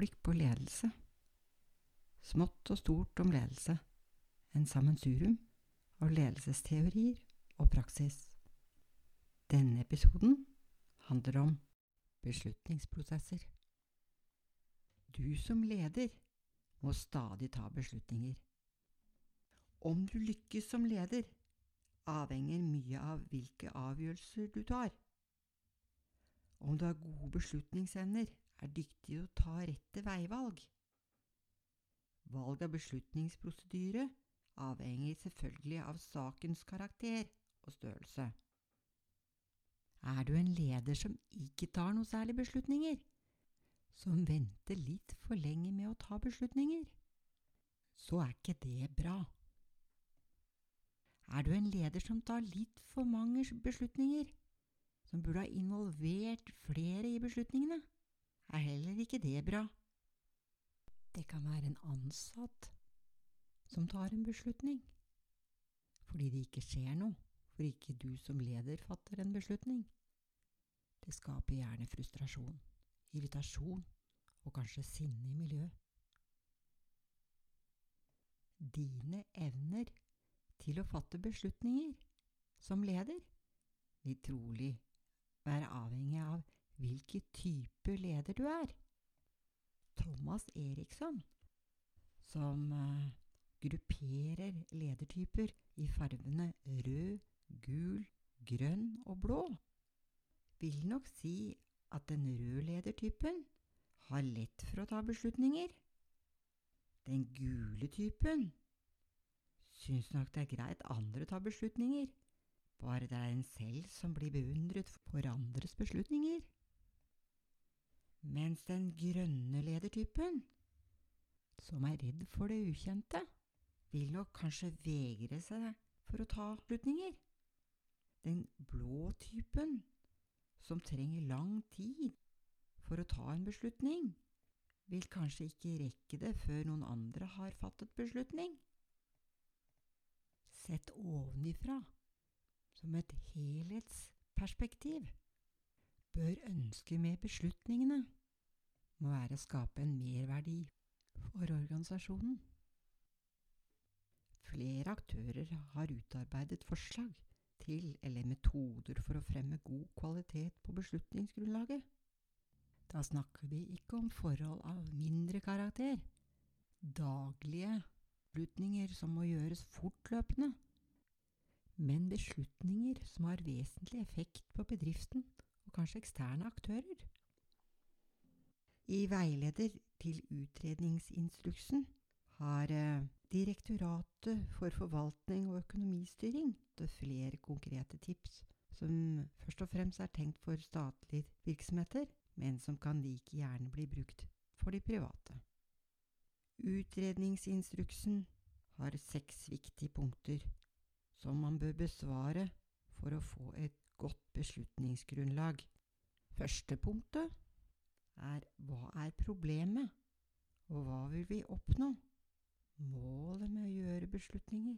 ledelse. Smått og stort om ledelse. En sammensurium av ledelsesteorier og praksis. Denne episoden handler om beslutningsprosesser. Du som leder må stadig ta beslutninger. Om du lykkes som leder, avhenger mye av hvilke avgjørelser du tar. Om du har gode beslutningsevner, er dyktig til å ta rette veivalg. Valg av beslutningsprosedyre avhenger selvfølgelig av sakens karakter og størrelse. Er du en leder som ikke tar noe særlig beslutninger, som venter litt for lenge med å ta beslutninger, så er ikke det bra. Er du en leder som tar litt for mange beslutninger, som burde ha involvert flere i beslutningene, er heller ikke det bra. Det kan være en ansatt som tar en beslutning, fordi det ikke skjer noe, for ikke du som leder fatter en beslutning. Det skaper gjerne frustrasjon, irritasjon og kanskje sinne i miljøet. Dine evner til å fatte beslutninger som leder vil trolig være avhengig av hvilken type leder du er. Thomas Eriksson, som uh, grupperer ledertyper i fargene rød, gul, grønn og blå, vil nok si at den røde ledertypen har lett for å ta beslutninger. Den gule typen syns nok det er greit andre tar beslutninger, bare det er en selv som blir beundret for andres beslutninger. Mens den grønne ledertypen, som er redd for det ukjente, vil nok kanskje vegre seg for å ta beslutninger. Den blå typen, som trenger lang tid for å ta en beslutning, vil kanskje ikke rekke det før noen andre har fattet beslutning. Sett ovenifra, som et helhetsperspektiv, bør ønsket med beslutningene må være å skape en merverdi for organisasjonen. Flere aktører har utarbeidet forslag til eller metoder for å fremme god kvalitet på beslutningsgrunnlaget. Da snakker vi ikke om forhold av mindre karakter, daglige beslutninger som må gjøres fortløpende, men beslutninger som har vesentlig effekt på bedriften og kanskje eksterne aktører. I veileder til utredningsinstruksen har eh, Direktoratet for forvaltning og økonomistyring flere konkrete tips som først og fremst er tenkt for statlige virksomheter, men som kan like gjerne bli brukt for de private. Utredningsinstruksen har seks viktige punkter som man bør besvare for å få et godt beslutningsgrunnlag. Første punktet er hva er problemet, og hva vil vi oppnå? Målet med å gjøre beslutninger,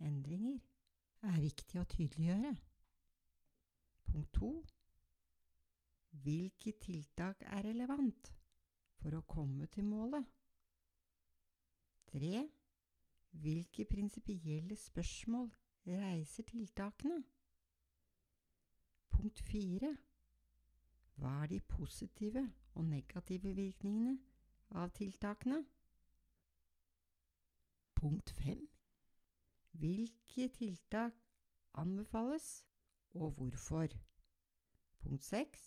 endringer, er viktig å tydeliggjøre. Punkt to hvilke tiltak er relevant for å komme til målet? 3. Hvilke prinsipielle spørsmål reiser tiltakene? Punkt 4. Hva er de positive og negative virkningene av tiltakene? Punkt 5. Hvilke tiltak anbefales, og hvorfor? Punkt 6.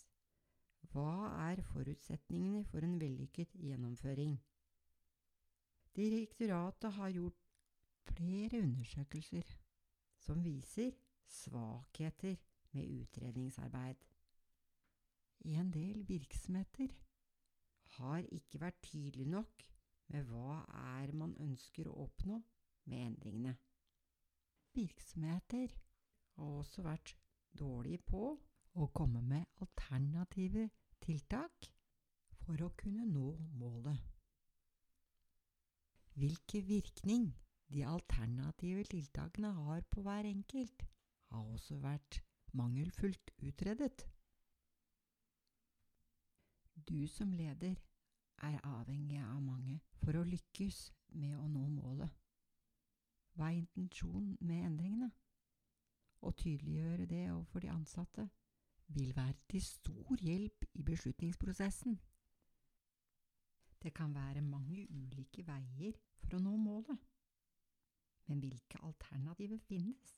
Hva er forutsetningene for en vellykket gjennomføring? Direktoratet har gjort flere undersøkelser som viser svakheter med utredningsarbeid. En del virksomheter har ikke vært tydelig nok med hva er man ønsker å oppnå med endringene. Virksomheter har også vært dårlige på å komme med alternative tiltak for å kunne nå målet. Hvilke virkning de alternative tiltakene har på hver enkelt, har også vært mangelfullt utredet. Du som leder er avhengig av mange for å lykkes med å nå målet. Hva er intensjonen med endringene? Å tydeliggjøre det overfor de ansatte vil være til stor hjelp i beslutningsprosessen. Det kan være mange ulike veier for å nå målet, men hvilke alternativer finnes?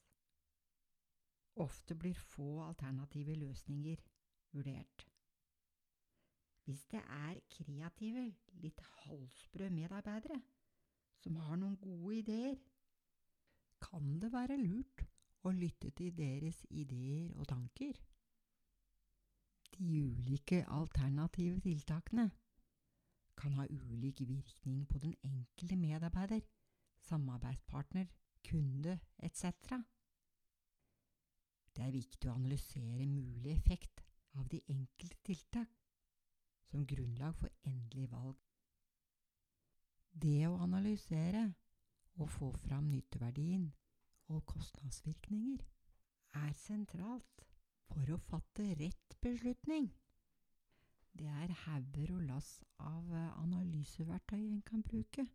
Ofte blir få alternative løsninger vurdert. Hvis det er kreative, litt halvsprø medarbeidere som har noen gode ideer, kan det være lurt å lytte til deres ideer og tanker. De ulike alternative tiltakene kan ha ulik virkning på den enkelte medarbeider, samarbeidspartner, kunde etc. Det er viktig å analysere mulig effekt av de enkelte tiltak som grunnlag for endelig valg. Det å analysere og få fram nytteverdien og kostnadsvirkninger er sentralt for å fatte rett beslutning. Det er hauger og lass av analyseverktøy en kan bruke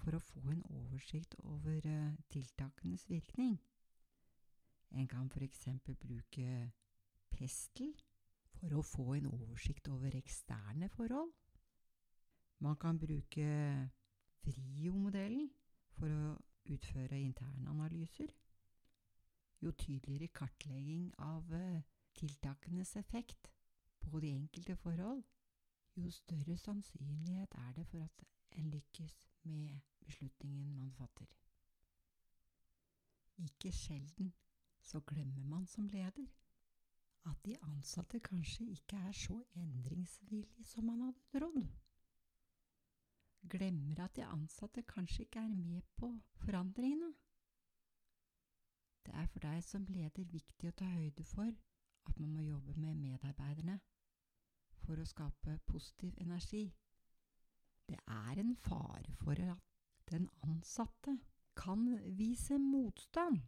for å få en oversikt over eh, tiltakenes virkning. En kan f.eks. bruke Pestel for å få en oversikt over eksterne forhold. Man kan bruke Vrio-modellen for å utføre interne analyser. Jo tydeligere kartlegging av eh, tiltakenes effekt på de enkelte forhold, jo større sannsynlighet er det for at en lykkes med beslutningen man fatter. Ikke sjelden så glemmer man som leder at de ansatte kanskje ikke er så endringsvillige som man hadde trodd. Glemmer at de ansatte kanskje ikke er med på forandringene. Det er for deg som leder viktig å ta høyde for at man må jobbe med medarbeiderne for å skape positiv energi. Det er en fare for at den ansatte kan vise motstand.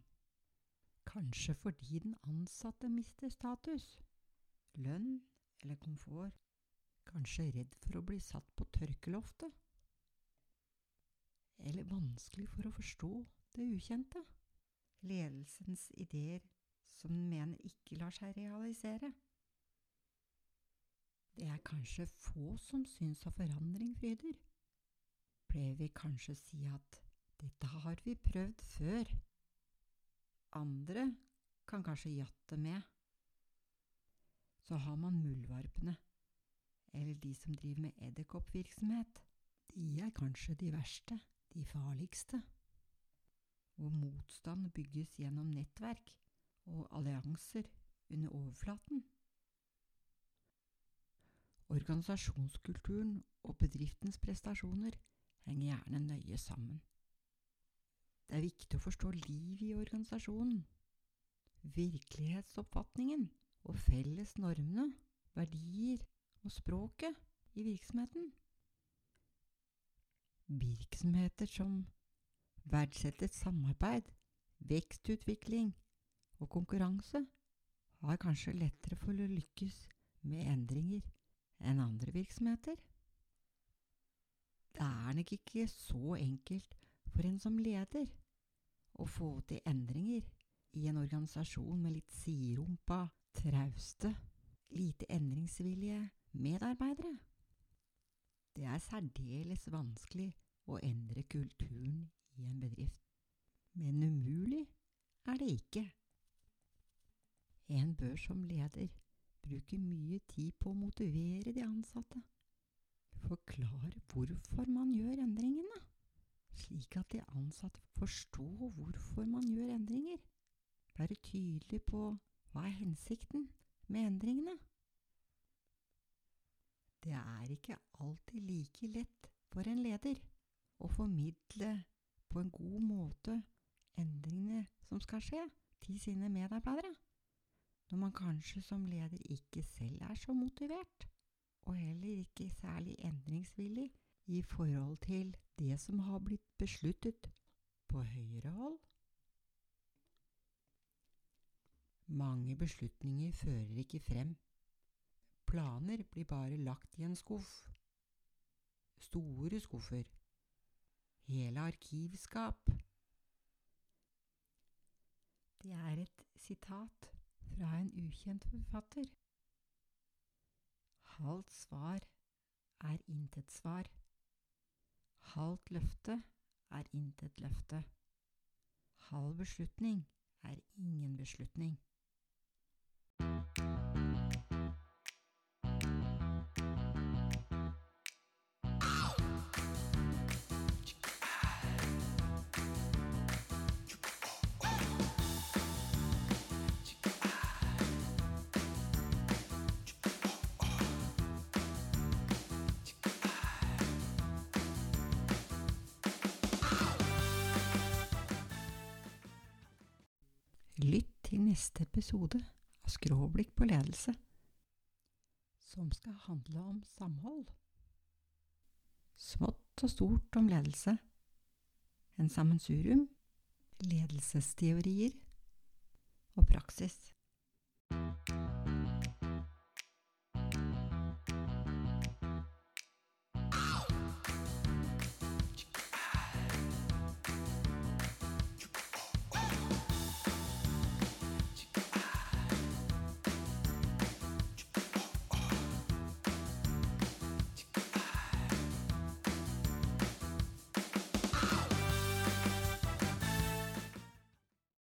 Kanskje fordi den ansatte mister status, lønn eller komfort. Kanskje redd for å bli satt på tørkeloftet. Eller vanskelig for å forstå det ukjente. Ledelsens ideer som den mener ikke lar seg realisere. Det er kanskje få som syns at forandring fryder. Pleier vi kanskje si at dette har vi prøvd før. Andre kan kanskje jatte med. Så har man muldvarpene, eller de som driver med edderkoppvirksomhet. De er kanskje de verste, de farligste. Hvor motstand bygges gjennom nettverk og allianser under overflaten. Organisasjonskulturen og bedriftens prestasjoner henger gjerne nøye sammen. Det er viktig å forstå livet i organisasjonen, virkelighetsoppfatningen og felles normene, verdier og språket i virksomheten. Virksomheter som verdsetter samarbeid, vekstutvikling og konkurranse, har kanskje lettere for å lykkes med endringer enn andre virksomheter. Det er nok ikke så enkelt for en som leder å få til endringer i en organisasjon med litt siderumpa, trauste, lite endringsvillige medarbeidere. Det er særdeles vanskelig å endre kulturen i en bedrift, men umulig er det ikke. En bør som leder bruke mye tid på å motivere de ansatte. Forklare hvorfor man gjør endringene, slik at de ansatte forstår hvorfor man gjør endringer. Være tydelig på hva er hensikten med endringene. Det er ikke alltid like lett for en leder å formidle på en god måte endringene som skal skje, til sine medarbeidere når man kanskje som leder ikke selv er så motivert, og heller ikke særlig endringsvillig i forhold til det som har blitt besluttet på høyere hold. Mange beslutninger fører ikke frem. Planer blir bare lagt i en skuff. Store skuffer, hele arkivskap. Det er et sitat fra en ukjent forfatter. Halvt svar er intet svar. Halvt løfte er intet løfte. Halv beslutning er ingen beslutning. Lytt til neste episode av Skråblikk på ledelse, som skal handle om samhold. Smått og stort om ledelse. En sammensurium. Ledelsesteorier og praksis.